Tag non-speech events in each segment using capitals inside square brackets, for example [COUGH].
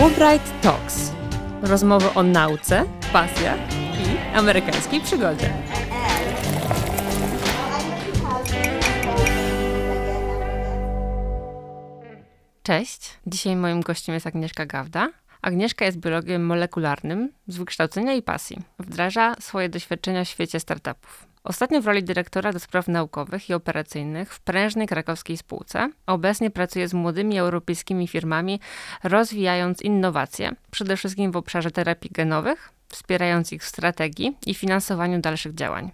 Fulbright Talks. Rozmowy o nauce, pasjach i amerykańskiej przygodzie. Cześć, dzisiaj moim gościem jest Agnieszka Gawda. Agnieszka jest biologiem molekularnym z wykształcenia i pasji. Wdraża swoje doświadczenia w świecie startupów. Ostatnio w roli dyrektora do spraw naukowych i operacyjnych w prężnej krakowskiej spółce. Obecnie pracuje z młodymi europejskimi firmami, rozwijając innowacje, przede wszystkim w obszarze terapii genowych, wspierając ich w strategii i finansowaniu dalszych działań.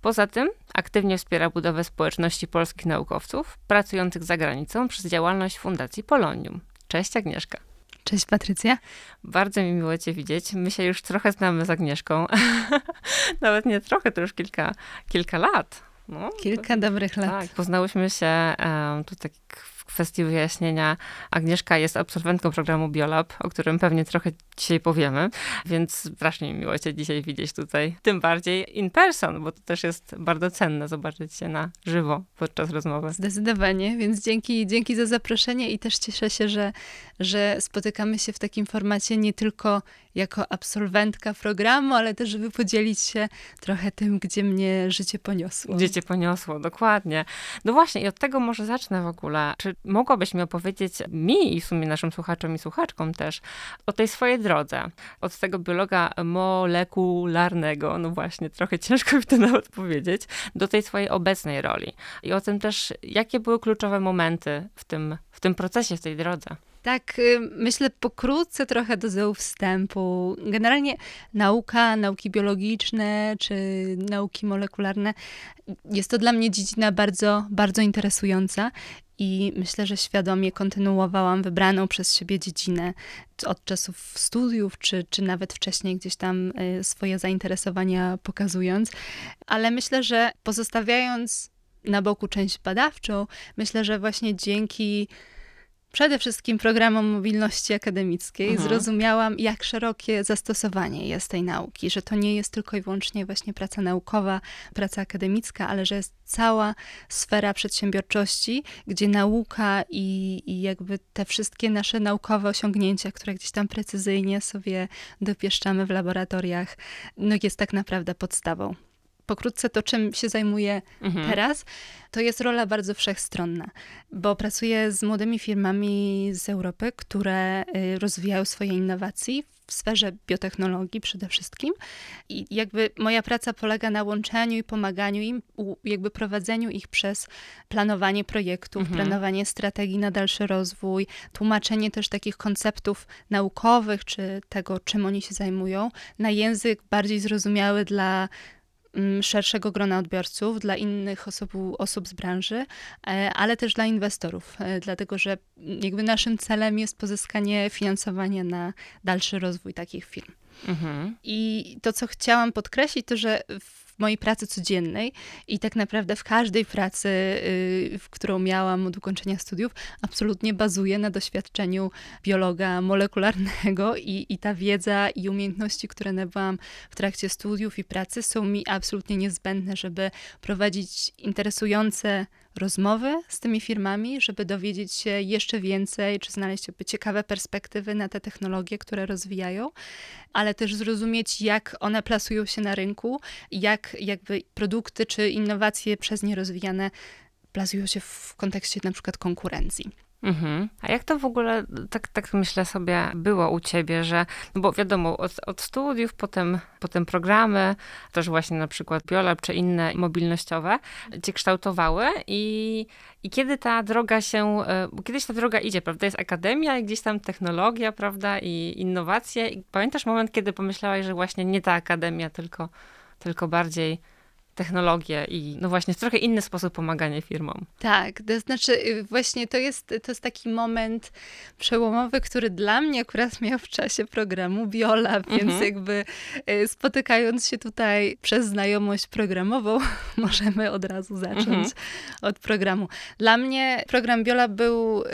Poza tym aktywnie wspiera budowę społeczności polskich naukowców pracujących za granicą przez działalność Fundacji Polonium. Cześć Agnieszka. Cześć Patrycja. Bardzo mi miło Cię widzieć. My się już trochę znamy z Agnieszką. [LAUGHS] Nawet nie trochę, to już kilka, kilka lat. No, kilka dobrych lat. Tak, poznałyśmy się um, tu tak kwestii wyjaśnienia, Agnieszka jest absolwentką programu Biolab, o którym pewnie trochę dzisiaj powiemy, więc strasznie mi miło Cię dzisiaj widzieć tutaj. Tym bardziej in person, bo to też jest bardzo cenne zobaczyć się na żywo podczas rozmowy. Zdecydowanie, więc dzięki, dzięki za zaproszenie i też cieszę się, że, że spotykamy się w takim formacie nie tylko jako absolwentka programu, ale też, żeby podzielić się trochę tym, gdzie mnie życie poniosło. Gdzie cię poniosło, dokładnie. No właśnie, i od tego może zacznę w ogóle. Czy mogłabyś mi opowiedzieć mi i w sumie naszym słuchaczom i słuchaczkom też o tej swojej drodze? Od tego biologa molekularnego, no właśnie, trochę ciężko mi to nawet powiedzieć, do tej swojej obecnej roli. I o tym też, jakie były kluczowe momenty w tym, w tym procesie, w tej drodze. Tak, y, myślę pokrótce trochę do zoł wstępu. Generalnie nauka, nauki biologiczne czy nauki molekularne jest to dla mnie dziedzina bardzo, bardzo interesująca i myślę, że świadomie kontynuowałam wybraną przez siebie dziedzinę od czasów studiów, czy, czy nawet wcześniej gdzieś tam y, swoje zainteresowania pokazując. Ale myślę, że pozostawiając na boku część badawczą, myślę, że właśnie dzięki przede wszystkim programom mobilności akademickiej mhm. zrozumiałam, jak szerokie zastosowanie jest tej nauki, że to nie jest tylko i wyłącznie właśnie praca naukowa, praca akademicka, ale że jest cała sfera przedsiębiorczości, gdzie nauka i, i jakby te wszystkie nasze naukowe osiągnięcia, które gdzieś tam precyzyjnie sobie dopieszczamy w laboratoriach, no jest tak naprawdę podstawą pokrótce to, czym się zajmuję mhm. teraz, to jest rola bardzo wszechstronna, bo pracuję z młodymi firmami z Europy, które y, rozwijają swoje innowacje w sferze biotechnologii przede wszystkim. I jakby moja praca polega na łączeniu i pomaganiu im, jakby prowadzeniu ich przez planowanie projektów, mhm. planowanie strategii na dalszy rozwój, tłumaczenie też takich konceptów naukowych, czy tego, czym oni się zajmują, na język bardziej zrozumiały dla szerszego grona odbiorców, dla innych osób, osób z branży, e, ale też dla inwestorów, e, dlatego że jakby naszym celem jest pozyskanie finansowania na dalszy rozwój takich firm. Mhm. I to, co chciałam podkreślić, to że w mojej pracy codziennej i tak naprawdę w każdej pracy, y, w którą miałam od ukończenia studiów, absolutnie bazuje na doświadczeniu biologa molekularnego [LAUGHS] i, i ta wiedza i umiejętności, które nabyłam w trakcie studiów i pracy, są mi absolutnie niezbędne, żeby prowadzić interesujące rozmowy z tymi firmami, żeby dowiedzieć się jeszcze więcej, czy znaleźć ciekawe perspektywy na te technologie, które rozwijają, ale też zrozumieć, jak one plasują się na rynku, jak jakby produkty czy innowacje przez nie rozwijane plasują się w kontekście na przykład konkurencji. Mhm. A jak to w ogóle, tak, tak myślę sobie, było u ciebie, że, no bo wiadomo, od, od studiów, potem, potem programy, też właśnie na przykład Biolab czy inne mobilnościowe cię kształtowały i, i kiedy ta droga się, e, bo kiedyś ta droga idzie, prawda, jest akademia i gdzieś tam technologia, prawda, i innowacje. I pamiętasz moment, kiedy pomyślałaś, że właśnie nie ta akademia, tylko, tylko bardziej technologię i no właśnie w trochę inny sposób pomagania firmom. Tak, to znaczy y, właśnie to jest, to jest taki moment przełomowy, który dla mnie akurat miał w czasie programu Biola, więc mhm. jakby y, spotykając się tutaj przez znajomość programową, [LAUGHS] możemy od razu zacząć mhm. od programu. Dla mnie program Biola był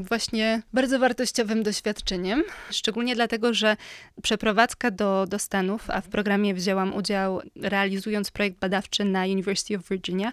właśnie bardzo wartościowym doświadczeniem, szczególnie dlatego, że przeprowadzka do, do Stanów, a w programie wzięłam udział realizując projekt projekt badawczy na University of Virginia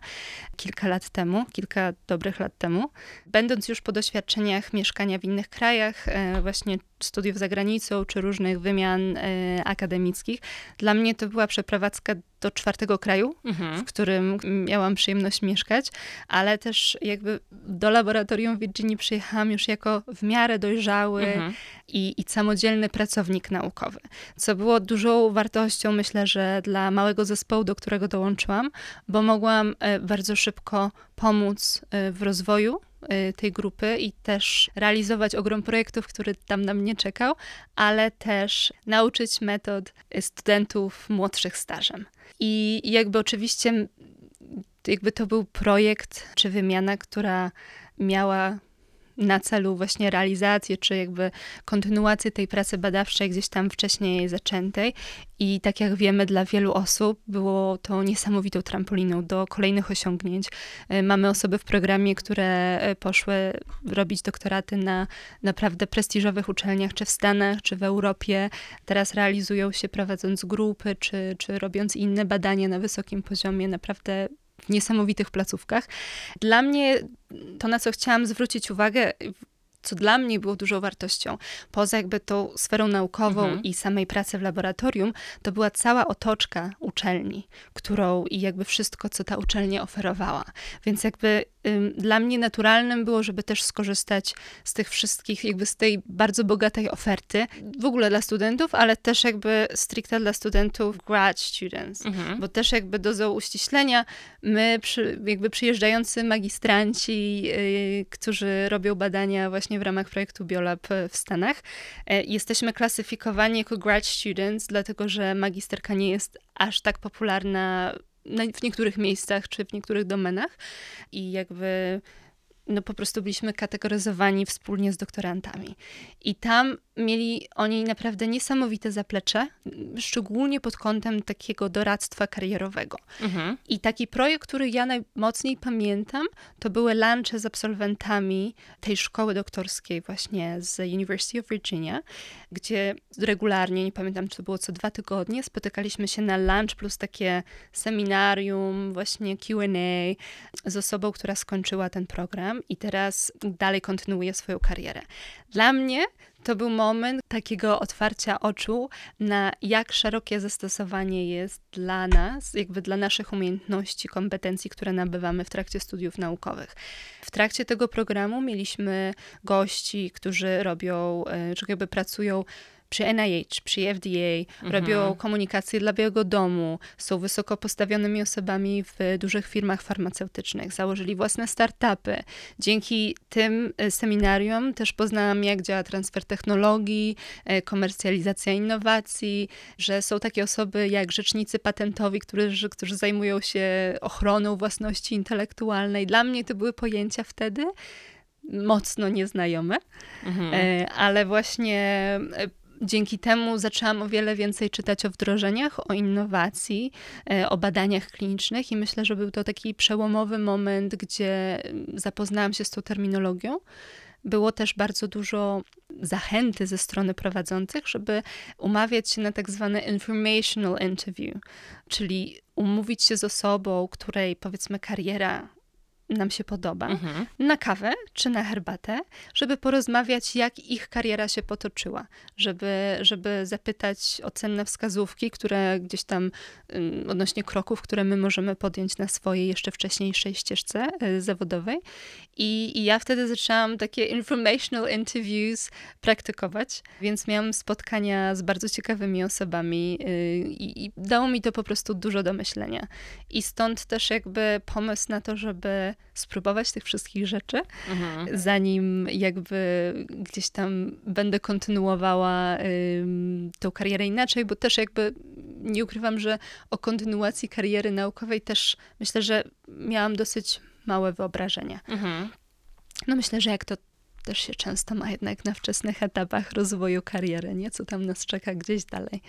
kilka lat temu, kilka dobrych lat temu. Będąc już po doświadczeniach mieszkania w innych krajach, e, właśnie studiów za granicą, czy różnych wymian e, akademickich, dla mnie to była przeprowadzka do czwartego kraju, mhm. w którym miałam przyjemność mieszkać, ale też jakby do laboratorium w Virginii przyjechałam już jako w miarę dojrzały mhm. i, i samodzielny pracownik naukowy, co było dużą wartością, myślę, że dla małego zespołu, do którego dołączyłam, bo mogłam e, bardzo szybko pomóc e, w rozwoju Y, tej grupy i też realizować ogrom projektów, który tam na mnie czekał, ale też nauczyć metod studentów młodszych stażem. I jakby oczywiście jakby to był projekt czy wymiana, która miała na celu właśnie realizację, czy jakby kontynuację tej pracy badawczej gdzieś tam wcześniej zaczętej. I tak jak wiemy, dla wielu osób było to niesamowitą trampoliną do kolejnych osiągnięć. E, mamy osoby w programie, które e, poszły robić doktoraty na naprawdę prestiżowych uczelniach, czy w Stanach, czy w Europie. Teraz realizują się prowadząc grupy, czy, czy robiąc inne badania na wysokim poziomie. Naprawdę w niesamowitych placówkach. Dla mnie to, na co chciałam zwrócić uwagę, co dla mnie było dużą wartością, poza jakby tą sferą naukową mhm. i samej pracy w laboratorium, to była cała otoczka uczelni, którą i jakby wszystko, co ta uczelnia oferowała. Więc jakby dla mnie naturalnym było, żeby też skorzystać z tych wszystkich, jakby z tej bardzo bogatej oferty, w ogóle dla studentów, ale też jakby stricte dla studentów grad students, mhm. bo też jakby dozą uściślenia, my przy, jakby przyjeżdżający magistranci, yy, którzy robią badania właśnie w ramach projektu Biolab w Stanach, yy, jesteśmy klasyfikowani jako grad students, dlatego że magisterka nie jest aż tak popularna w niektórych miejscach czy w niektórych domenach i jakby no po prostu byliśmy kategoryzowani wspólnie z doktorantami. I tam mieli oni naprawdę niesamowite zaplecze, szczególnie pod kątem takiego doradztwa karierowego. Mhm. I taki projekt, który ja najmocniej pamiętam, to były lunche z absolwentami tej szkoły doktorskiej właśnie z University of Virginia, gdzie regularnie, nie pamiętam czy to było co dwa tygodnie, spotykaliśmy się na lunch plus takie seminarium, właśnie Q&A z osobą, która skończyła ten program i teraz dalej kontynuuje swoją karierę. Dla mnie to był moment takiego otwarcia oczu na jak szerokie zastosowanie jest dla nas, jakby dla naszych umiejętności, kompetencji, które nabywamy w trakcie studiów naukowych. W trakcie tego programu mieliśmy gości, którzy robią, e, czy jakby pracują przy NIH, przy FDA, mhm. robią komunikację dla Białego Domu, są wysoko postawionymi osobami w dużych firmach farmaceutycznych, założyli własne startupy. Dzięki tym e, seminarium też poznałam, jak działa transfer technologii, e, komercjalizacja innowacji, że są takie osoby jak rzecznicy patentowi, którzy, którzy zajmują się ochroną własności intelektualnej. Dla mnie to były pojęcia wtedy mocno nieznajome, mhm. E, ale właśnie Dzięki temu zaczęłam o wiele więcej czytać o wdrożeniach, o innowacji, e, o badaniach klinicznych i myślę, że był to taki przełomowy moment, gdzie mm, zapoznałam się z tą terminologią. Było też bardzo dużo zachęty ze strony prowadzących, żeby umawiać się na tak zwane informational interview, czyli umówić się z osobą, której powiedzmy kariera nam się podoba, mhm. na kawę czy na herbatę, żeby porozmawiać, jak ich kariera się potoczyła, żeby, żeby zapytać o cenne wskazówki, które gdzieś tam odnośnie kroków, które my możemy podjąć na swojej jeszcze wcześniejszej ścieżce y, zawodowej. I, I ja wtedy zaczęłam takie informational interviews praktykować, więc miałam spotkania z bardzo ciekawymi osobami y, i, i dało mi to po prostu dużo do myślenia. I stąd też jakby pomysł na to, żeby spróbować tych wszystkich rzeczy, mhm. zanim jakby gdzieś tam będę kontynuowała tą karierę inaczej, bo też jakby nie ukrywam, że o kontynuacji kariery naukowej też myślę, że miałam dosyć małe wyobrażenia. Mhm. No myślę, że jak to też się często ma jednak na wczesnych etapach rozwoju kariery, nie? Co tam nas czeka gdzieś dalej.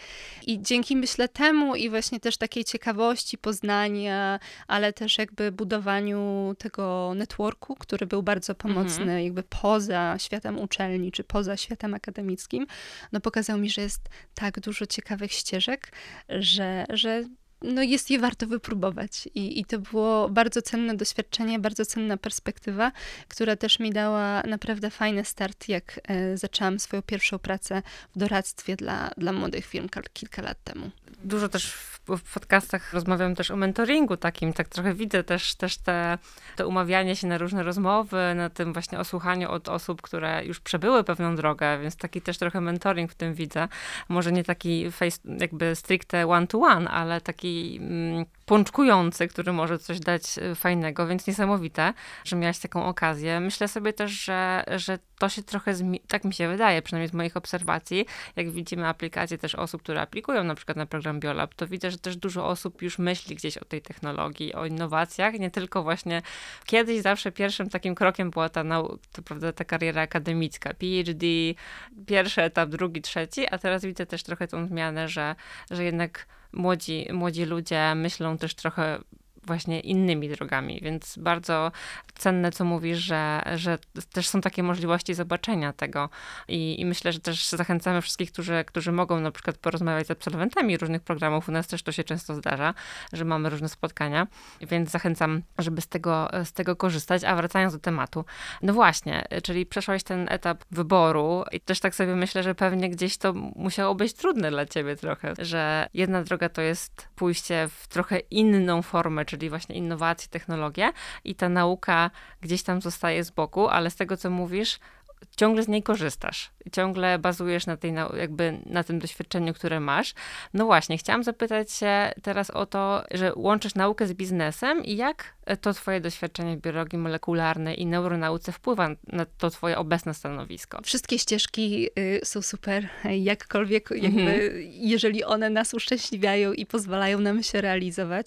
I dzięki myślę temu i właśnie też takiej ciekawości poznania, ale też jakby budowaniu tego networku, który był bardzo pomocny mhm. jakby poza światem uczelni, czy poza światem akademickim, no pokazał mi, że jest tak dużo ciekawych ścieżek, że, że no jest je warto wypróbować. I, I to było bardzo cenne doświadczenie, bardzo cenna perspektywa, która też mi dała naprawdę fajny start, jak e, zaczęłam swoją pierwszą pracę w doradztwie dla, dla młodych firm kilka lat temu. Dużo też w, podcastach rozmawiam też o mentoringu takim, tak trochę widzę też, też te, to umawianie się na różne rozmowy, na tym właśnie osłuchaniu od osób, które już przebyły pewną drogę, więc taki też trochę mentoring w tym widzę. Może nie taki face, jakby stricte one-to-one, ale taki mm, pączkujący, który może coś dać y, fajnego, więc niesamowite, że miałaś taką okazję. Myślę sobie też, że, że to się trochę, tak mi się wydaje, przynajmniej z moich obserwacji, jak widzimy aplikacje też osób, które aplikują na przykład na program Biolab, to widzę, że też dużo osób już myśli gdzieś o tej technologii, o innowacjach, nie tylko właśnie kiedyś zawsze pierwszym takim krokiem była ta, to prawda, ta kariera akademicka, PhD, pierwszy etap, drugi, trzeci, a teraz widzę też trochę tą zmianę, że, że jednak młodzi, młodzi ludzie myślą też trochę właśnie innymi drogami, więc bardzo cenne, co mówisz, że, że też są takie możliwości zobaczenia tego. I, i myślę, że też zachęcamy wszystkich, którzy, którzy mogą na przykład porozmawiać z absolwentami różnych programów, u nas też to się często zdarza, że mamy różne spotkania, więc zachęcam, żeby z tego, z tego korzystać, a wracając do tematu, no właśnie, czyli przeszłaś ten etap wyboru i też tak sobie myślę, że pewnie gdzieś to musiało być trudne dla ciebie trochę, że jedna droga to jest pójście w trochę inną formę, czyli właśnie innowacje, technologie i ta nauka gdzieś tam zostaje z boku, ale z tego, co mówisz, ciągle z niej korzystasz, ciągle bazujesz na, tej, jakby na tym doświadczeniu, które masz. No właśnie, chciałam zapytać się teraz o to, że łączysz naukę z biznesem i jak to twoje doświadczenie w biologii molekularnej i neuronauce wpływa na to twoje obecne stanowisko? Wszystkie ścieżki y, są super, jakkolwiek, jakby, mhm. jeżeli one nas uszczęśliwiają i pozwalają nam się realizować.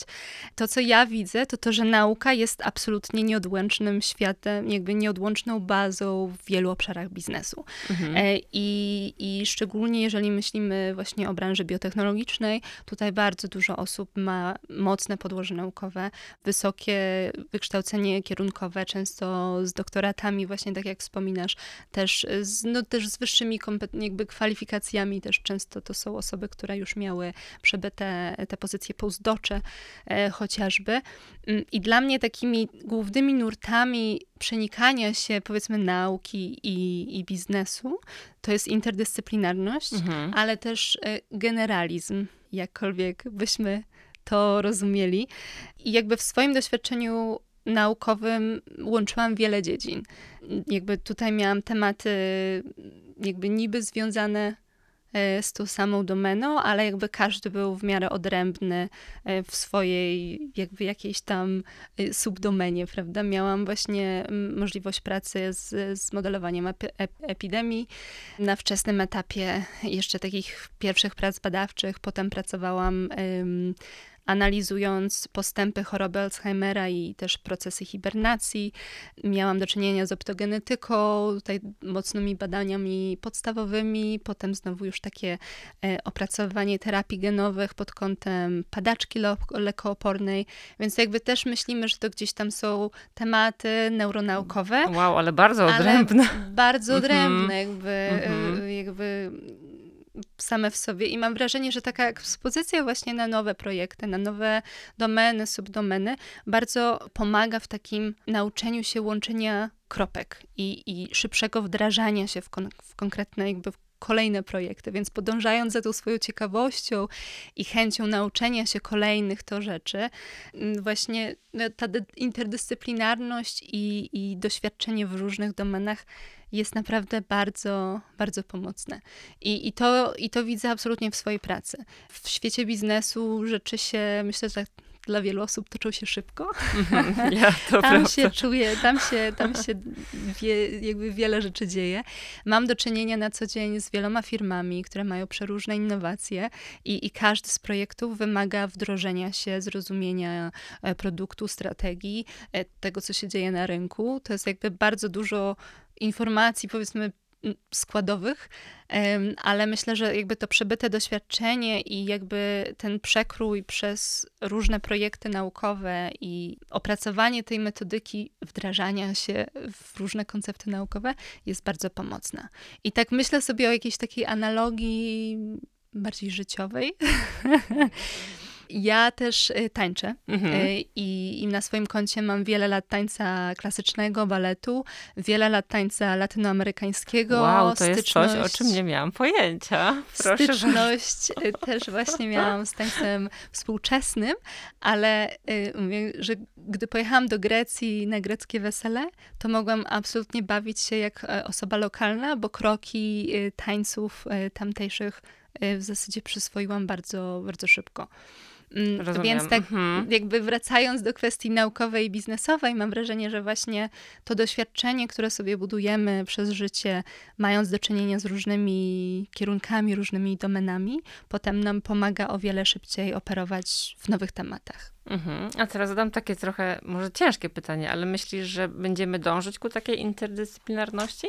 To, co ja widzę, to to, że nauka jest absolutnie nieodłącznym światem, jakby nieodłączną bazą w wielu obszarach biznesu. Mhm. E, I, I szczególnie jeżeli myślimy właśnie o branży biotechnologicznej, tutaj bardzo dużo osób ma mocne podłoże naukowe, wysokie wykształcenie kierunkowe, często z doktoratami, właśnie tak jak wspominasz, też z, no, też z wyższymi jakby kwalifikacjami, też często to są osoby, które już miały przebyte te pozycje postdocze e, chociażby. Mm, I dla mnie takimi głównymi nurtami przenikania się, powiedzmy, nauki i, i biznesu, to jest interdyscyplinarność, mhm. ale też e, generalizm, jakkolwiek byśmy to rozumieli. I jakby w swoim doświadczeniu naukowym łączyłam wiele dziedzin. Jakby tutaj miałam tematy jakby niby związane z tą samą domeną, ale jakby każdy był w miarę odrębny e, w swojej jakby jakiejś tam e, subdomenie, prawda? Miałam właśnie możliwość pracy z, z modelowaniem epidemii na wczesnym etapie jeszcze takich pierwszych prac badawczych, potem pracowałam analizując postępy choroby Alzheimera i też procesy hibernacji. Miałam do czynienia z optogenetyką, tutaj mocnymi badaniami podstawowymi, potem znowu już takie e, opracowanie terapii genowych pod kątem padaczki lekoopornej, więc jakby też myślimy, że to gdzieś tam są tematy neuronaukowe. Wow, ale bardzo odrębne. Bardzo mhm. odrębne, jakby, mm-hmm. jakby same w sobie i mam wrażenie, że taka ekspozycja właśnie na nowe projekty, na nowe domeny, subdomeny bardzo pomaga w takim nauczeniu się łączenia kropek i, i szybszego wdrażania się w, kon, w konkretne jakby kolejne projekty, więc podążając za tą swoją ciekawością i chęcią nauczenia się kolejnych to rzeczy, mm, właśnie no, ta interdyscyplinarność i, i doświadczenie w różnych domenach jest naprawdę bardzo, bardzo pomocne. I, i, to, I to widzę absolutnie w swojej pracy. W świecie biznesu rzeczy się, myślę, że dla wielu osób toczą się szybko. Mhm, ja, to [LAUGHS] tam prawda. się czuję, tam się, tam się wie, jakby wiele rzeczy dzieje. Mam do czynienia na co dzień z wieloma firmami, które mają przeróżne innowacje i, i każdy z projektów wymaga wdrożenia się, zrozumienia e, produktu, strategii, e, tego, co się dzieje na rynku. To jest jakby bardzo dużo informacji, powiedzmy, składowych, ale myślę, że jakby to przebyte doświadczenie i jakby ten przekrój przez różne projekty naukowe i opracowanie tej metodyki wdrażania się w różne koncepty naukowe jest bardzo pomocna. I tak myślę sobie o jakiejś takiej analogii bardziej życiowej. [LAUGHS] Ja też y, tańczę mhm. Y, i, i, na swoim koncie mam wiele lat tańca klasycznego, baletu, wiele lat tańca latynoamerykańskiego. Wow, to jest coś, o czym nie miałam pojęcia. [LAUGHS] Proszę styczność bardzo. Y, też właśnie miałam z tańcem współczesnym, ale mówię, że gdy pojechałam do Grecji na greckie wesele, to mogłam absolutnie bawić się jak osoba lokalna, bo kroki tańców tamtejszych w zasadzie przyswoiłam bardzo, bardzo szybko. Mm, Rozumiem. Więc tak mhm. jakby wracając do kwestii naukowej i biznesowej, mam wrażenie, że właśnie to doświadczenie, które sobie budujemy przez życie, mając do czynienia z różnymi kierunkami, różnymi domenami, potem nam pomaga o wiele szybciej operować w nowych tematach. Mhm. A teraz zadam takie trochę, może ciężkie pytanie, ale myślisz, że będziemy dążyć ku takiej interdyscyplinarności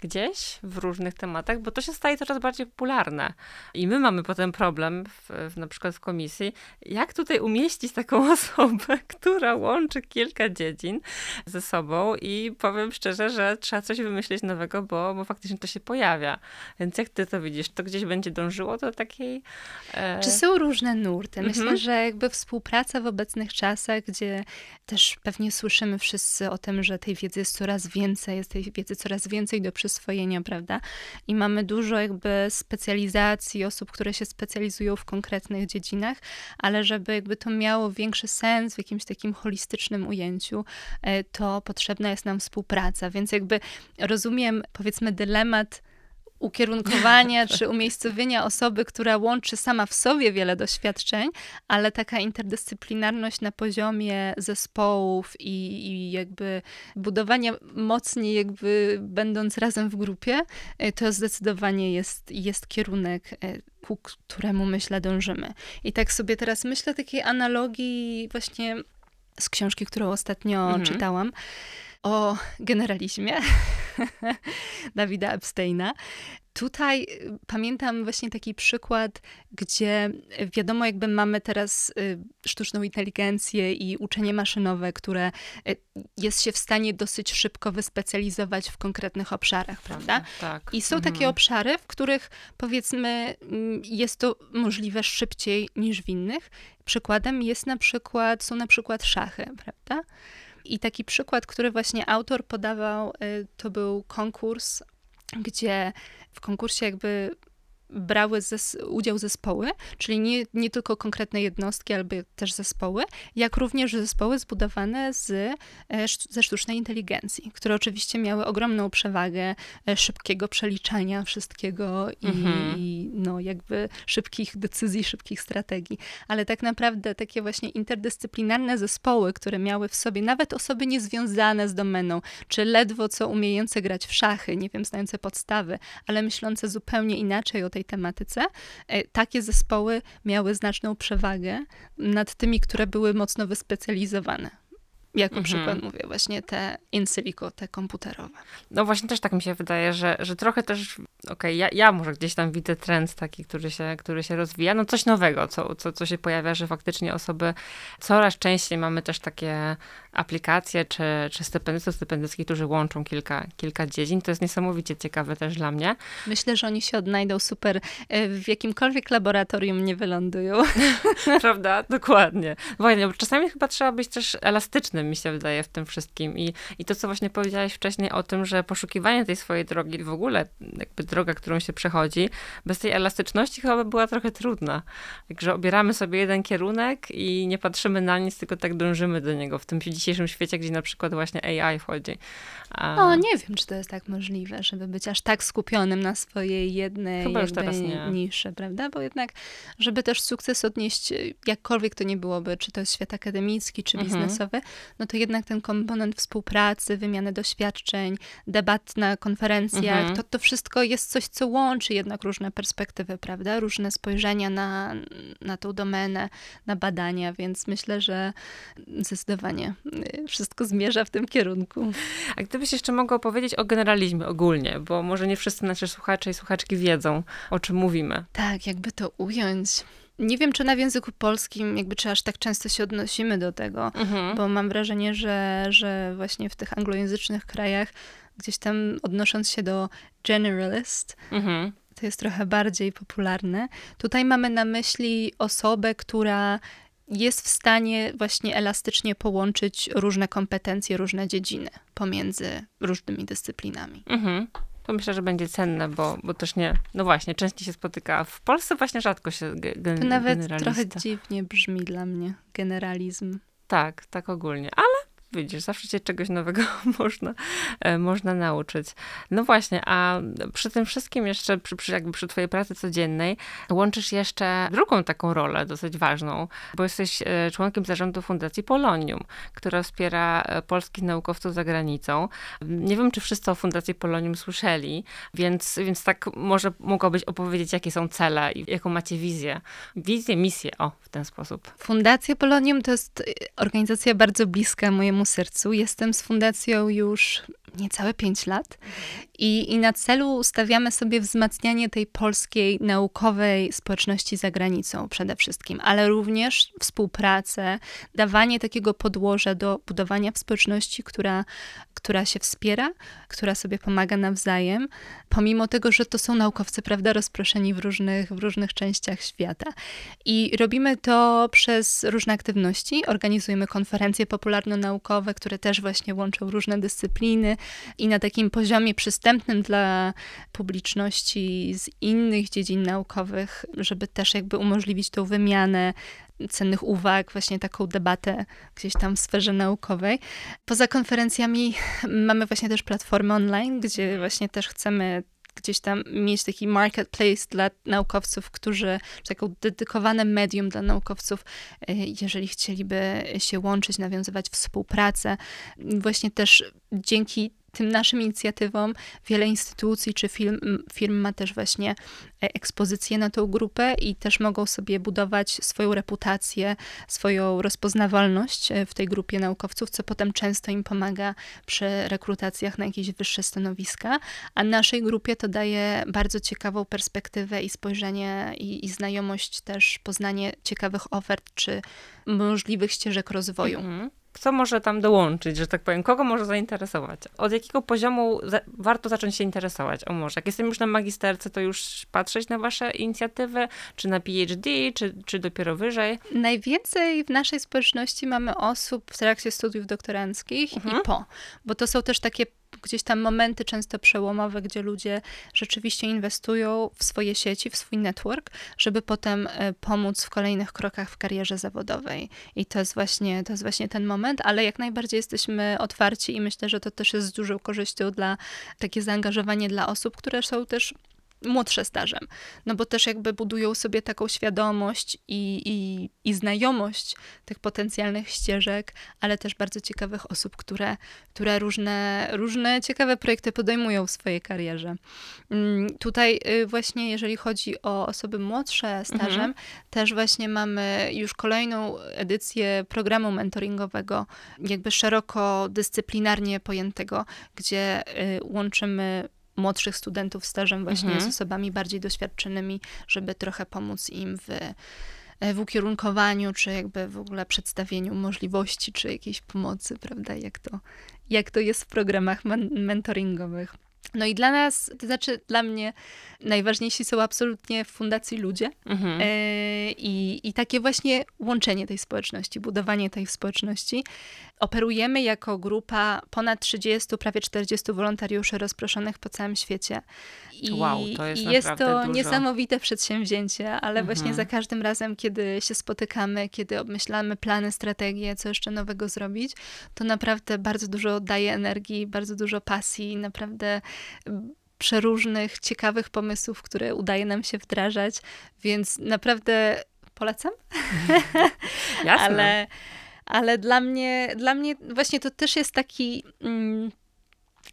gdzieś w różnych tematach? Bo to się staje coraz bardziej popularne. I my mamy potem problem, w, w, na przykład w komisji, jak tutaj umieścić taką [LAUGHS] osobę, która łączy kilka dziedzin ze sobą i powiem szczerze, że trzeba coś wymyślić nowego, bo, bo faktycznie to się pojawia. Więc jak ty to widzisz? To gdzieś będzie dążyło do takiej... E... Czy są różne nurty? Myślę, mhm. że jakby współpraca wobec obecnych czasach, gdzie też pewnie słyszymy wszyscy o tym, że tej wiedzy jest coraz więcej, jest tej wiedzy coraz więcej do przyswojenia, prawda? I mamy dużo jakby specjalizacji, osób, które się specjalizują w konkretnych dziedzinach, ale żeby jakby to miało większy sens w jakimś takim holistycznym ujęciu, e, to potrzebna jest nam współpraca. Więc jakby rozumiem, powiedzmy, dylemat ukierunkowania [LAUGHS] czy umiejscowienia osoby, która łączy sama w sobie wiele doświadczeń, ale taka interdyscyplinarność na poziomie zespołów i, i jakby budowania mocniej jakby będąc razem w grupie, e, to zdecydowanie jest, jest kierunek, e, ku któremu myślę dążymy. I tak sobie teraz myślę takiej analogii właśnie z książki, którą ostatnio mhm. czytałam o generalizmie [LAUGHS] Dawida Epsteina. Tutaj y, pamiętam właśnie taki przykład, gdzie wiadomo, jakby mamy teraz y, sztuczną inteligencję i uczenie maszynowe, które y, jest się w stanie dosyć szybko wyspecjalizować w konkretnych obszarach, prawda? Tak. I są mhm. takie obszary, w których powiedzmy mm, jest to możliwe szybciej niż w innych. Przykładem jest na przykład, są na przykład szachy, prawda? I taki przykład, który właśnie autor podawał, y, to był konkurs, gdzie w konkursie jakby brały zes udział zespoły, czyli nie, nie tylko konkretne jednostki, ale też zespoły, jak również zespoły zbudowane z, e, ze sztucznej inteligencji, które oczywiście miały ogromną przewagę e, szybkiego przeliczania wszystkiego i, mhm. no, jakby szybkich decyzji, szybkich strategii. Ale tak naprawdę takie właśnie interdyscyplinarne zespoły, które miały w sobie nawet osoby niezwiązane z domeną, czy ledwo co umiejące grać w szachy, nie wiem, znające podstawy, ale myślące zupełnie inaczej o tej tej tematyce, e, takie zespoły miały znaczną przewagę nad tymi, które były mocno wyspecjalizowane. Jako mhm. przykład mówię właśnie te in silico, te komputerowe. No właśnie też tak mi się wydaje, że, że trochę też, okej, okay, ja, ja może gdzieś tam widzę trend taki, który się, który się rozwija, no coś nowego, co, co, co się pojawia, że faktycznie osoby, coraz częściej mamy też takie aplikacje, czy, czy stypendystów, stypendystki, którzy łączą kilka, kilka dziedzin. To jest niesamowicie ciekawe też dla mnie. Myślę, że oni się odnajdą super e, w jakimkolwiek laboratorium nie wylądują. [LAUGHS] Prawda? Dokładnie. Właśnie, bo czasami chyba trzeba być też elastycznym, mi się wydaje, w tym wszystkim. I, I to, co właśnie powiedziałeś wcześniej o tym, że poszukiwanie tej swojej drogi, w ogóle jakby droga, którą się przechodzi, bez tej elastyczności chyba by była trochę trudna. Także obieramy sobie jeden kierunek i nie patrzymy na nic, tylko tak dążymy do niego w tym dzisiejszym świecie, gdzie na przykład właśnie AI wchodzi. A... O, nie wiem, czy to jest tak możliwe, żeby być aż tak skupionym na swojej jednej Chyba już teraz nie. niszy, prawda? Bo jednak, żeby też sukces odnieść, jakkolwiek to nie byłoby, czy to jest świat akademicki, czy mhm. biznesowy, no to jednak ten komponent współpracy, wymiany doświadczeń, debat na konferencjach, mhm. to, to wszystko jest coś, co łączy jednak różne perspektywy, prawda? Różne spojrzenia na, na tą domenę, na badania, więc myślę, że zdecydowanie y, wszystko zmierza w tym kierunku. A gdybyś jeszcze mogła opowiedzieć o generalizmie ogólnie, bo może nie wszyscy nasi słuchacze i słuchaczki wiedzą, o czym mówimy. Tak, jakby to ująć. Nie wiem, czy na języku polskim jakby czy aż tak często się odnosimy do tego, mhm. bo mam wrażenie, że, że właśnie w tych anglojęzycznych krajach gdzieś tam odnosząc się do generalist, mhm to jest trochę bardziej popularne. Tutaj mamy na myśli osobę, która jest w stanie właśnie elastycznie połączyć różne kompetencje, różne dziedziny pomiędzy różnymi dyscyplinami. Mhm. To myślę, że będzie cenne, bo, bo też nie, no właśnie, częściej się spotyka. W Polsce właśnie rzadko się gen, To nawet trochę dziwnie brzmi dla mnie generalizm. Tak, tak ogólnie, ale widzisz, zawsze się czegoś nowego [LAUGHS] można, e, można nauczyć. No właśnie, a przy tym wszystkim jeszcze, przy, przy, jakby przy twojej pracy codziennej, łączysz jeszcze drugą taką rolę, dosyć ważną, bo jesteś e, członkiem zarządu Fundacji Polonium, która wspiera e, polskich naukowców za granicą. Nie wiem, czy wszyscy o Fundacji Polonium słyszeli, więc, więc tak może mogłabyś opowiedzieć, jakie są cele i jaką macie wizję. Wizję, misję, o, w ten sposób. Fundacja Polonium to jest organizacja bardzo bliska mojemu sercu. Jestem z fundacją już niecałe 5 lat i, i na celu stawiamy sobie wzmacnianie tej polskiej naukowej społeczności za granicą przede wszystkim, ale również współpracę, dawanie takiego podłoża do budowania społeczności, która, która się wspiera, która sobie pomaga nawzajem, pomimo tego, że to są naukowcy, prawda, rozproszeni w różnych, w różnych częściach świata. I robimy to przez różne aktywności. Organizujemy konferencje popularno-naukowe, które też właśnie łączą różne dyscypliny i na takim poziomie przystępnym dla publiczności z innych dziedzin naukowych, żeby też jakby umożliwić tą wymianę cennych uwag, właśnie taką debatę gdzieś tam w sferze naukowej. Poza konferencjami mamy właśnie też platformy online, gdzie właśnie też chcemy gdzieś tam mieć taki marketplace dla naukowców, którzy, czy taką dedykowane medium dla naukowców, jeżeli chcieliby się łączyć, nawiązywać współpracę. Właśnie też dzięki tym naszym inicjatywom wiele instytucji czy firm, firm ma też właśnie e, ekspozycję na tą grupę i też mogą sobie budować swoją reputację, swoją rozpoznawalność e, w tej grupie naukowców, co potem często im pomaga przy rekrutacjach na jakieś wyższe stanowiska. A naszej grupie to daje bardzo ciekawą perspektywę i spojrzenie i, i znajomość też, poznanie ciekawych ofert czy możliwych ścieżek rozwoju. Mhm kto może tam dołączyć, że tak powiem, kogo może zainteresować? Od jakiego poziomu za warto zacząć się interesować? O może, jak jestem już na magisterce, to już patrzeć na wasze inicjatywy, czy na PhD, czy, czy dopiero wyżej? Najwięcej w naszej społeczności mamy osób w trakcie studiów doktoranckich mhm. i po, bo to są też takie gdzieś tam momenty często przełomowe, gdzie ludzie rzeczywiście inwestują w swoje sieci, w swój network, żeby potem e, pomóc w kolejnych krokach w karierze zawodowej. I to jest właśnie, to jest właśnie ten moment, ale jak najbardziej jesteśmy otwarci i myślę, że to też jest z dużą korzyścią dla takie zaangażowanie dla osób, które są też młodsze stażem, no bo też jakby budują sobie taką świadomość i, i, i znajomość tych potencjalnych ścieżek, ale też bardzo ciekawych osób, które, które różne, różne ciekawe projekty podejmują w swojej karierze. Mm, tutaj y, właśnie, jeżeli chodzi o osoby młodsze stażem, mhm. też właśnie mamy już kolejną edycję programu mentoringowego, jakby szeroko dyscyplinarnie pojętego, gdzie y, łączymy młodszych studentów stażem właśnie mhm. z osobami bardziej doświadczonymi, żeby trochę pomóc im w e, w ukierunkowaniu, czy jakby w ogóle przedstawieniu możliwości, czy jakiejś pomocy, prawda, jak to, jak to jest w programach mentoringowych. No i dla nas, to znaczy dla mnie, najważniejsi są absolutnie w fundacji ludzie mhm. e, i, i takie właśnie łączenie tej społeczności, budowanie tej społeczności. Operujemy jako grupa ponad 30, prawie 40 wolontariuszy rozproszonych po całym świecie. I, wow, to jest, i jest to dużo. niesamowite przedsięwzięcie, ale mhm. właśnie za każdym razem, kiedy się spotykamy, kiedy obmyślamy plany, strategie, co jeszcze nowego zrobić, to naprawdę bardzo dużo daje energii, bardzo dużo pasji, naprawdę przeróżnych, ciekawych pomysłów, które udaje nam się wdrażać, więc naprawdę polecam. [LAUGHS] Jasne. ale, ale dla mnie, dla mnie właśnie to też jest taki... Mm,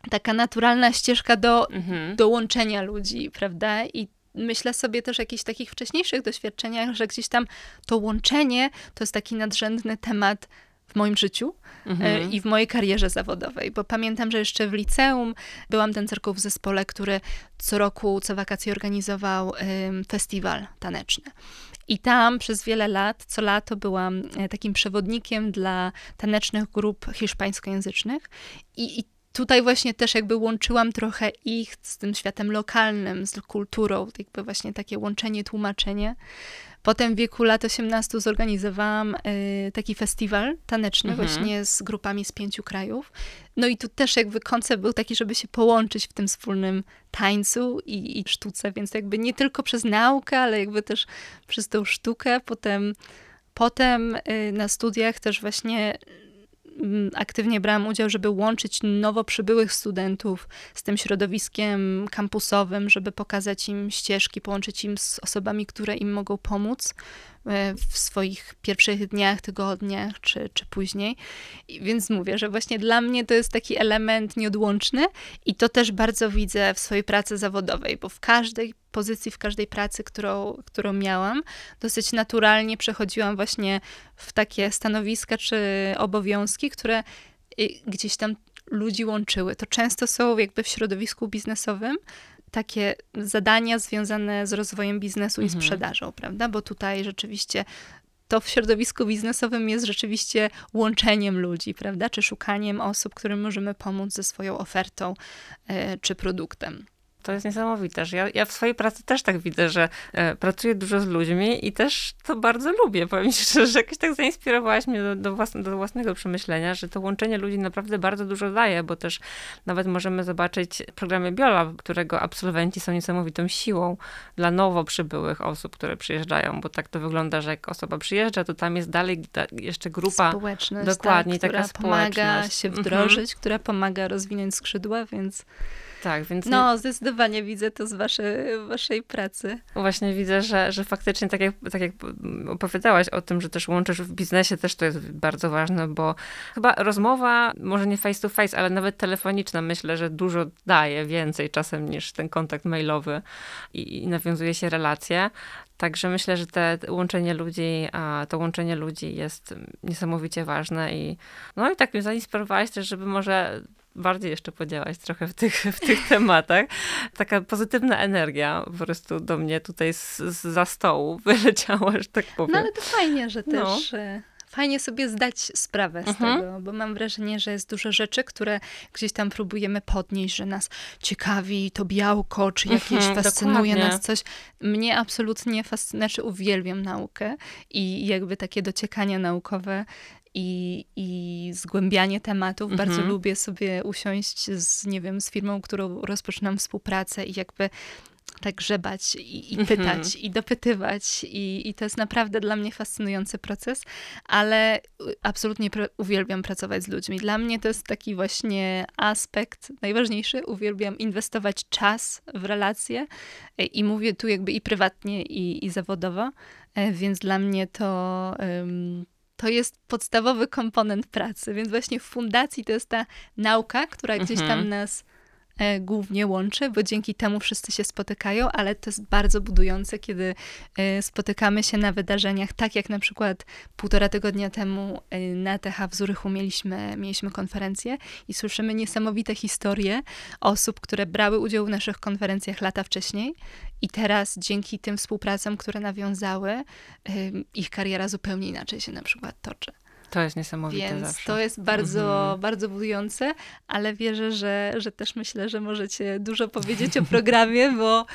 taka naturalna ścieżka do mhm. dołączenia ludzi, prawda? I myślę sobie też o jakichś takich wcześniejszych doświadczeniach, że gdzieś tam to łączenie to jest taki nadrzędny temat w moim życiu e, mhm. i w mojej karierze zawodowej, bo pamiętam, że jeszcze w liceum byłam tancerką w zespole, który co roku, co wakacje organizował festiwal taneczny. I tam przez wiele lat, co lato byłam e, takim przewodnikiem dla tanecznych grup hiszpańskojęzycznych i, i tutaj właśnie też jakby łączyłam trochę ich z tym światem lokalnym, z kulturą, jakby właśnie takie łączenie, tłumaczenie. Potem w wieku lat 18 zorganizowałam y, taki festiwal taneczny mhm. właśnie z grupami z pięciu krajów. No i tu też jakby koncept był taki, żeby się połączyć w tym wspólnym tańcu i, i sztuce, więc jakby nie tylko przez naukę, ale jakby też przez tą sztukę. Potem, potem y, na studiach też właśnie aktywnie brałam udział, żeby łączyć nowo przybyłych studentów z tym środowiskiem kampusowym, żeby pokazać im ścieżki, połączyć im z osobami, które im mogą pomóc w swoich pierwszych dniach, tygodniach czy, czy później. I więc mówię, że właśnie dla mnie to jest taki element nieodłączny i to też bardzo widzę w swojej pracy zawodowej, bo w każdej pozycji, w każdej pracy, którą, którą miałam, dosyć naturalnie przechodziłam właśnie w takie stanowiska czy obowiązki, które y, gdzieś tam ludzi łączyły. To często są jakby w środowisku biznesowym takie zadania związane z rozwojem biznesu mhm. i sprzedażą, prawda? Bo tutaj rzeczywiście to w środowisku biznesowym jest rzeczywiście łączeniem ludzi, prawda? Czy szukaniem osób, którym możemy pomóc ze swoją ofertą e, czy produktem. To jest niesamowite, że ja, ja w swojej pracy też tak widzę, że e, pracuję dużo z ludźmi i też to bardzo lubię. Powiem ci [LAUGHS] że jakoś tak zainspirowałaś mnie do, do, własne, do własnego przemyślenia, że to łączenie ludzi naprawdę bardzo dużo daje, bo też nawet możemy zobaczyć w programie Biola, którego absolwenci są niesamowitą siłą dla nowo przybyłych osób, które przyjeżdżają, bo tak to wygląda, że jak osoba przyjeżdża, to tam jest dalej jeszcze grupa. Społeczność, dokładnie, tak, taka która pomaga się mhm. wdrożyć, mhm. która pomaga rozwinąć skrzydła, więc tak, więc... No, zdecydowanie widzę to z waszej, waszej pracy. Właśnie widzę, że, że faktycznie, tak jak, tak jak opowiadałaś o tym, że też łączysz w biznesie, też to jest bardzo ważne, bo chyba rozmowa, może nie face to face, ale nawet telefoniczna, myślę, że dużo daje więcej czasem niż ten kontakt mailowy i, i nawiązuje się relacje. Także myślę, że te łączenie ludzi, a to łączenie ludzi jest niesamowicie ważne i no i tak mnie zainspirowałaś też, żeby może bardziej jeszcze podziałać trochę w tych, w tych [LAUGHS] tematach. Taka pozytywna energia po prostu do mnie tutaj z, z za stołu [LAUGHS] wyleciała, że tak powiem. No ale to fajnie, że no. też... No fajnie sobie zdać sprawę z mhm. tego, bo mam wrażenie, że jest dużo rzeczy, które gdzieś tam próbujemy podnieść, że nas ciekawi to białko, czy jakieś mhm, fascynuje dokładnie. nas coś. Mnie absolutnie fascynuje, znaczy uwielbiam naukę i jakby takie dociekania naukowe i, i zgłębianie tematów. Mhm. Bardzo lubię sobie usiąść z, nie wiem, z firmą, którą rozpoczynam współpracę i jakby tak grzebać i, i pytać mhm. i dopytywać I, i to jest naprawdę dla mnie fascynujący proces, ale absolutnie uwielbiam pracować z ludźmi. Dla mnie to jest taki właśnie aspekt najważniejszy. Uwielbiam inwestować czas w relacje i mówię tu jakby i prywatnie i, i zawodowo, e, więc dla mnie to um, to jest podstawowy komponent pracy, więc właśnie w fundacji to jest ta nauka, która gdzieś tam mhm. nas głównie łączy, bo dzięki temu wszyscy się spotykają, ale to jest bardzo budujące, kiedy e, spotykamy się na wydarzeniach, tak jak na przykład półtora tygodnia temu e, na TH w Zurychu mieliśmy, mieliśmy konferencję i słyszymy niesamowite historie osób, które brały udział w naszych konferencjach lata wcześniej i teraz dzięki tym współpracom, które nawiązały, ich kariera zupełnie inaczej się na przykład toczy. To jest niesamowite Więc zawsze. to jest bardzo, mhm. bardzo budujące, ale wierzę, że, że też myślę, że możecie dużo powiedzieć o programie, [LAUGHS] bo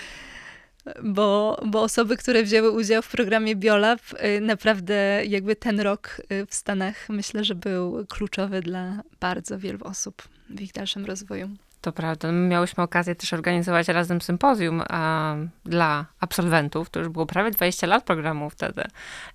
bo, bo osoby, które wzięły udział w programie Biolab, y, naprawdę jakby ten rok y, w Stanach myślę, że był kluczowy dla bardzo wielu osób w ich dalszym rozwoju. To prawda. My miałyśmy okazję też organizować razem sympozjum a, dla absolwentów. To już było prawie 20 lat programu wtedy.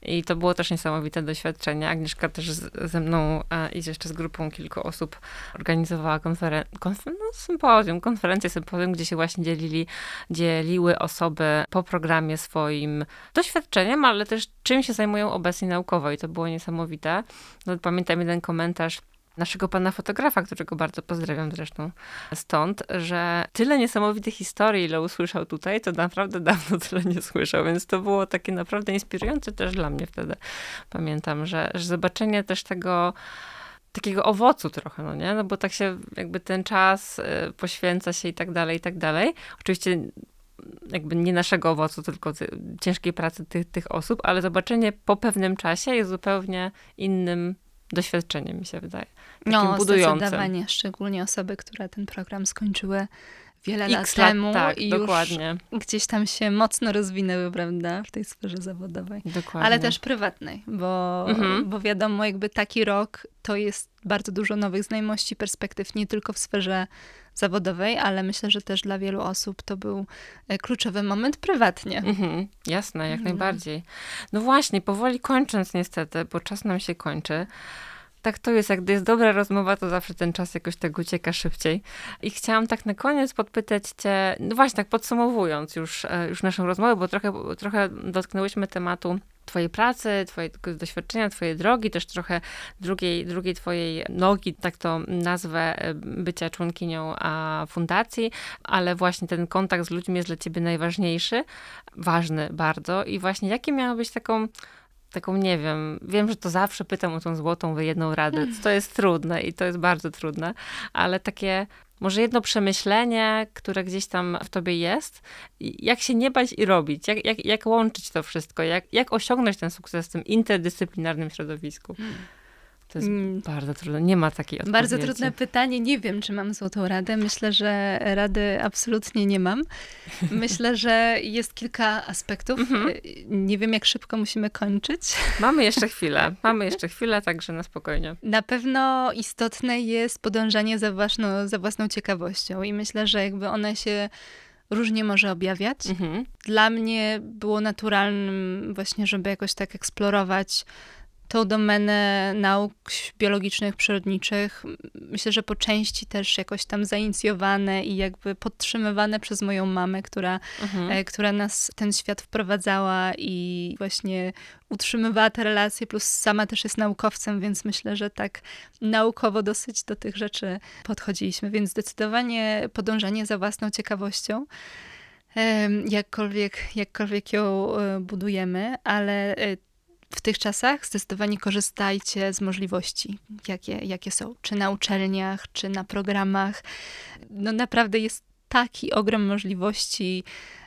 I to było też niesamowite doświadczenie. Agnieszka też z, ze mną a, i jeszcze z grupą kilku osób organizowała konferen- konf- no, sympozjum, konferencję, sympozjum, gdzie się właśnie dzielili, dzieliły osoby po programie swoim doświadczeniem, ale też czym się zajmują obecnie naukowo. I to było niesamowite. No, pamiętam jeden komentarz naszego pana fotografa, którego bardzo pozdrawiam zresztą stąd, że tyle niesamowitych historii, ile usłyszał tutaj, to naprawdę dawno [LAUGHS] tyle nie słyszał, więc to było takie naprawdę inspirujące też dla mnie wtedy. Pamiętam, że, że zobaczenie też tego takiego owocu trochę, no nie? No bo tak się jakby ten czas y, poświęca się i tak dalej, i tak dalej. Oczywiście jakby nie naszego owocu, tylko ciężkiej pracy tych, tych osób, ale zobaczenie po pewnym czasie jest zupełnie innym doświadczeniem, mi się wydaje. Takim no, budującym. zdecydowanie, szczególnie osoby, które ten program skończyły wiele X lat temu tak, i dokładnie. już gdzieś tam się mocno rozwinęły, prawda, w tej sferze zawodowej. Dokładnie. Ale też prywatnej, bo, mhm. bo wiadomo, jakby taki rok to jest bardzo dużo nowych znajomości, perspektyw, nie tylko w sferze zawodowej, ale myślę, że też dla wielu osób to był e, kluczowy moment prywatnie. Mhm, jasne, jak no. najbardziej. No właśnie, powoli kończąc niestety, bo czas nam się kończy tak to jest, jak gdy jest dobra rozmowa, to zawsze ten czas jakoś tak ucieka szybciej. I chciałam tak na koniec podpytać cię, no właśnie tak podsumowując już, e, już naszą rozmowę, bo trochę, trochę dotknęłyśmy tematu twojej pracy, twojego doświadczenia, twojej drogi, też trochę drugiej, drugiej twojej nogi, tak to nazwę, e, bycia członkinią fundacji, ale właśnie ten kontakt z ludźmi jest dla ciebie najważniejszy, ważny bardzo i właśnie jakie miałabyś taką taką, nie wiem, wiem, że to zawsze pytam o tą złotą jedną radę. To jest trudne i to jest bardzo trudne, ale takie może jedno przemyślenie, które gdzieś tam w tobie jest, jak się nie bać i robić, jak, jak, jak łączyć to wszystko, jak, jak osiągnąć ten sukces w tym interdyscyplinarnym środowisku. Hmm. To jest mm. bardzo trudne. Nie ma takiej odpowiedzi. Bardzo trudne pytanie. Nie wiem, czy mam złotą radę. Myślę, że rady absolutnie nie mam. [LAUGHS] Myślę, że jest kilka aspektów. Mhm. Nie wiem, jak szybko musimy kończyć. [LAUGHS] Mamy jeszcze chwilę. [LAUGHS] Mamy jeszcze chwilę, także na spokojnie. Na pewno istotne jest podążanie za własną, za własną ciekawością i myślę, że jakby ona się różnie może objawiać. Mhm. Dla mnie było naturalnym właśnie, żeby jakoś tak eksplorować tą domenę nauk biologicznych, przyrodniczych, myślę, że po części też jakoś tam zainicjowane i jakby podtrzymywane przez moją mamę, która, mhm. E, która nas ten świat wprowadzała i właśnie utrzymywała te relacje, plus sama też jest naukowcem, więc myślę, że tak naukowo dosyć do tych rzeczy podchodziliśmy, więc zdecydowanie podążanie za własną ciekawością jakkolwiek, jakkolwiek ją e, budujemy, ale e, w tych czasach zdecydowanie korzystajcie z możliwości, jakie, jakie są, czy na uczelniach, czy na programach. No naprawdę jest taki ogrom możliwości,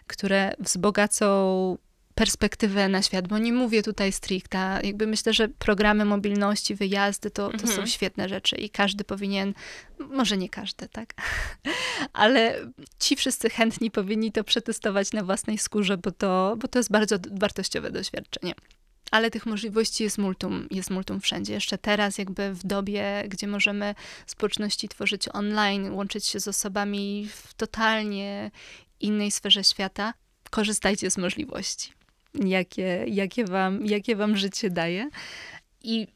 które wzbogacą perspektywę na świat, bo nie mówię tutaj stricte, jakby myślę, że programy mobilności, wyjazdy to, to mhm. są świetne rzeczy i każdy powinien, może nie każdy, tak, [LAUGHS] ale ci wszyscy chętni powinni to przetestować na własnej skórze, bo to, bo to jest bardzo wartościowe doświadczenie ale tych możliwości jest multum, jest multum wszędzie. Jeszcze teraz, jakby w dobie, gdzie możemy społeczności tworzyć online, łączyć się z osobami w totalnie innej sferze świata, korzystajcie z możliwości, jakie, jakie, wam, jakie wam życie daje. I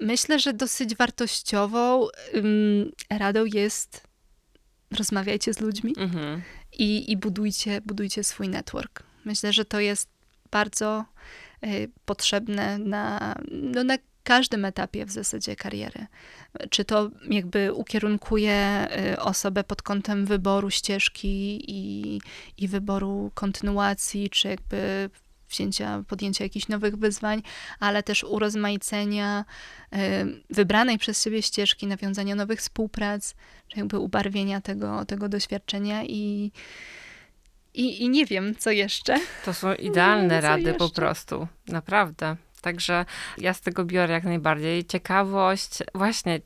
myślę, że dosyć wartościową um, radą jest rozmawiajcie z ludźmi mhm. i, i budujcie, budujcie swój network. Myślę, że to jest bardzo potrzebne na, no na każdym etapie w zasadzie kariery. Czy to jakby ukierunkuje y, osobę pod kątem wyboru ścieżki i, i wyboru kontynuacji, czy jakby wzięcia, podjęcia jakichś nowych wyzwań, ale też urozmaicenia y, wybranej przez siebie ścieżki, nawiązania nowych współprac, czy jakby ubarwienia tego, tego doświadczenia i i, I nie wiem, co jeszcze. To są idealne [LAUGHS] wiem, rady po prostu. Naprawdę. Także ja z tego biorę jak najbardziej. Ciekawość, właśnie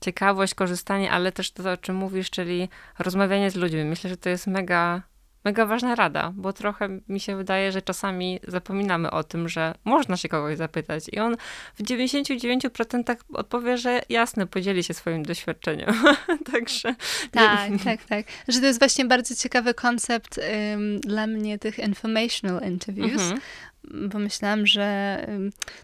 ciekawość, korzystanie, ale też to, o czym mówisz, czyli rozmawianie z ludźmi. Myślę, że to jest mega mega ważna rada, bo trochę mi się wydaje, że czasami zapominamy o tym, że można się kogoś zapytać i on w 99% odpowie, że jasne, podzieli się swoim doświadczeniem. [LAUGHS] Także... Tak, tak, tak. Że to jest właśnie bardzo ciekawy koncept dla mnie tych informational interviews, mhm bo myślałam, że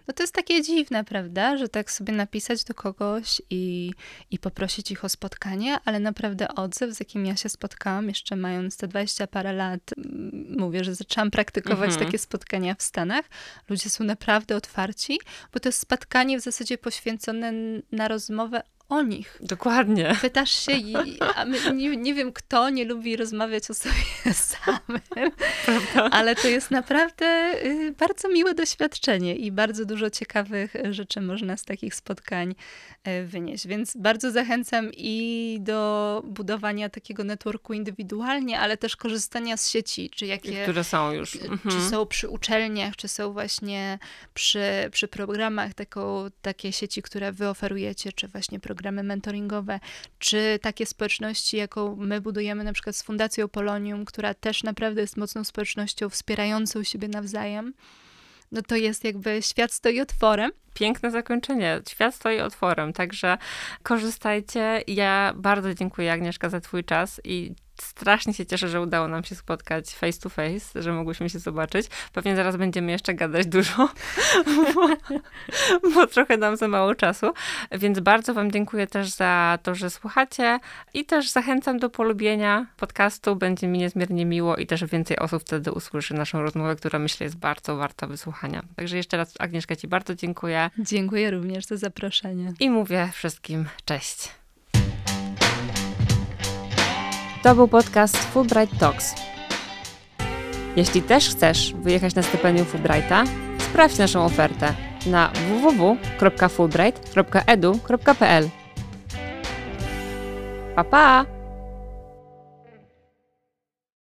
no to jest takie dziwne, prawda, że tak sobie napisać do kogoś i, i poprosić ich o spotkanie, ale naprawdę odzew, z jakim ja się spotkałam, jeszcze mając te 20 parę lat, mówię, że zaczęłam praktykować mhm. takie spotkania w Stanach. Ludzie są naprawdę otwarci, bo to jest spotkanie w zasadzie poświęcone na rozmowę o nich. Dokładnie. Pytasz się, i, a my, nie, nie wiem kto nie lubi rozmawiać o sobie [LAUGHS] samym, Prawda? ale to jest naprawdę y, bardzo miłe doświadczenie i bardzo dużo ciekawych rzeczy można z takich spotkań y, wynieść. Więc bardzo zachęcam i do budowania takiego networku indywidualnie, ale też korzystania z sieci, czy jakie... Które są już. Czy mhm. są przy uczelniach, czy są właśnie przy, przy programach, taką, takie sieci, które wy oferujecie, czy właśnie programy mentoringowe, czy takie społeczności, jaką my budujemy na przykład z Fundacją Polonium, która też naprawdę jest mocną społecznością wspierającą siebie nawzajem, no to jest jakby świat stoi otworem. Piękne zakończenie. Świat stoi otworem, także korzystajcie. Ja bardzo dziękuję Agnieszka za twój czas i strasznie się cieszę, że udało nam się spotkać face to face, że mogłyśmy się zobaczyć. Pewnie zaraz będziemy jeszcze gadać dużo, [LAUGHS] bo, bo, trochę nam za mało czasu. Więc bardzo Wam dziękuję też za to, że słuchacie i też zachęcam do polubienia podcastu. Będzie mi niezmiernie miło i też więcej osób wtedy usłyszy naszą rozmowę, która myślę jest bardzo warta wysłuchania. Także jeszcze raz Agnieszka Ci bardzo dziękuję. Dziękuję również za zaproszenie. I mówię wszystkim cześć. To był podcast Fulbright Talks. Jeśli też chcesz wyjechać na stypendium Fulbrighta, sprawdź naszą ofertę na www.fulbright.edu.pl. Pa pa!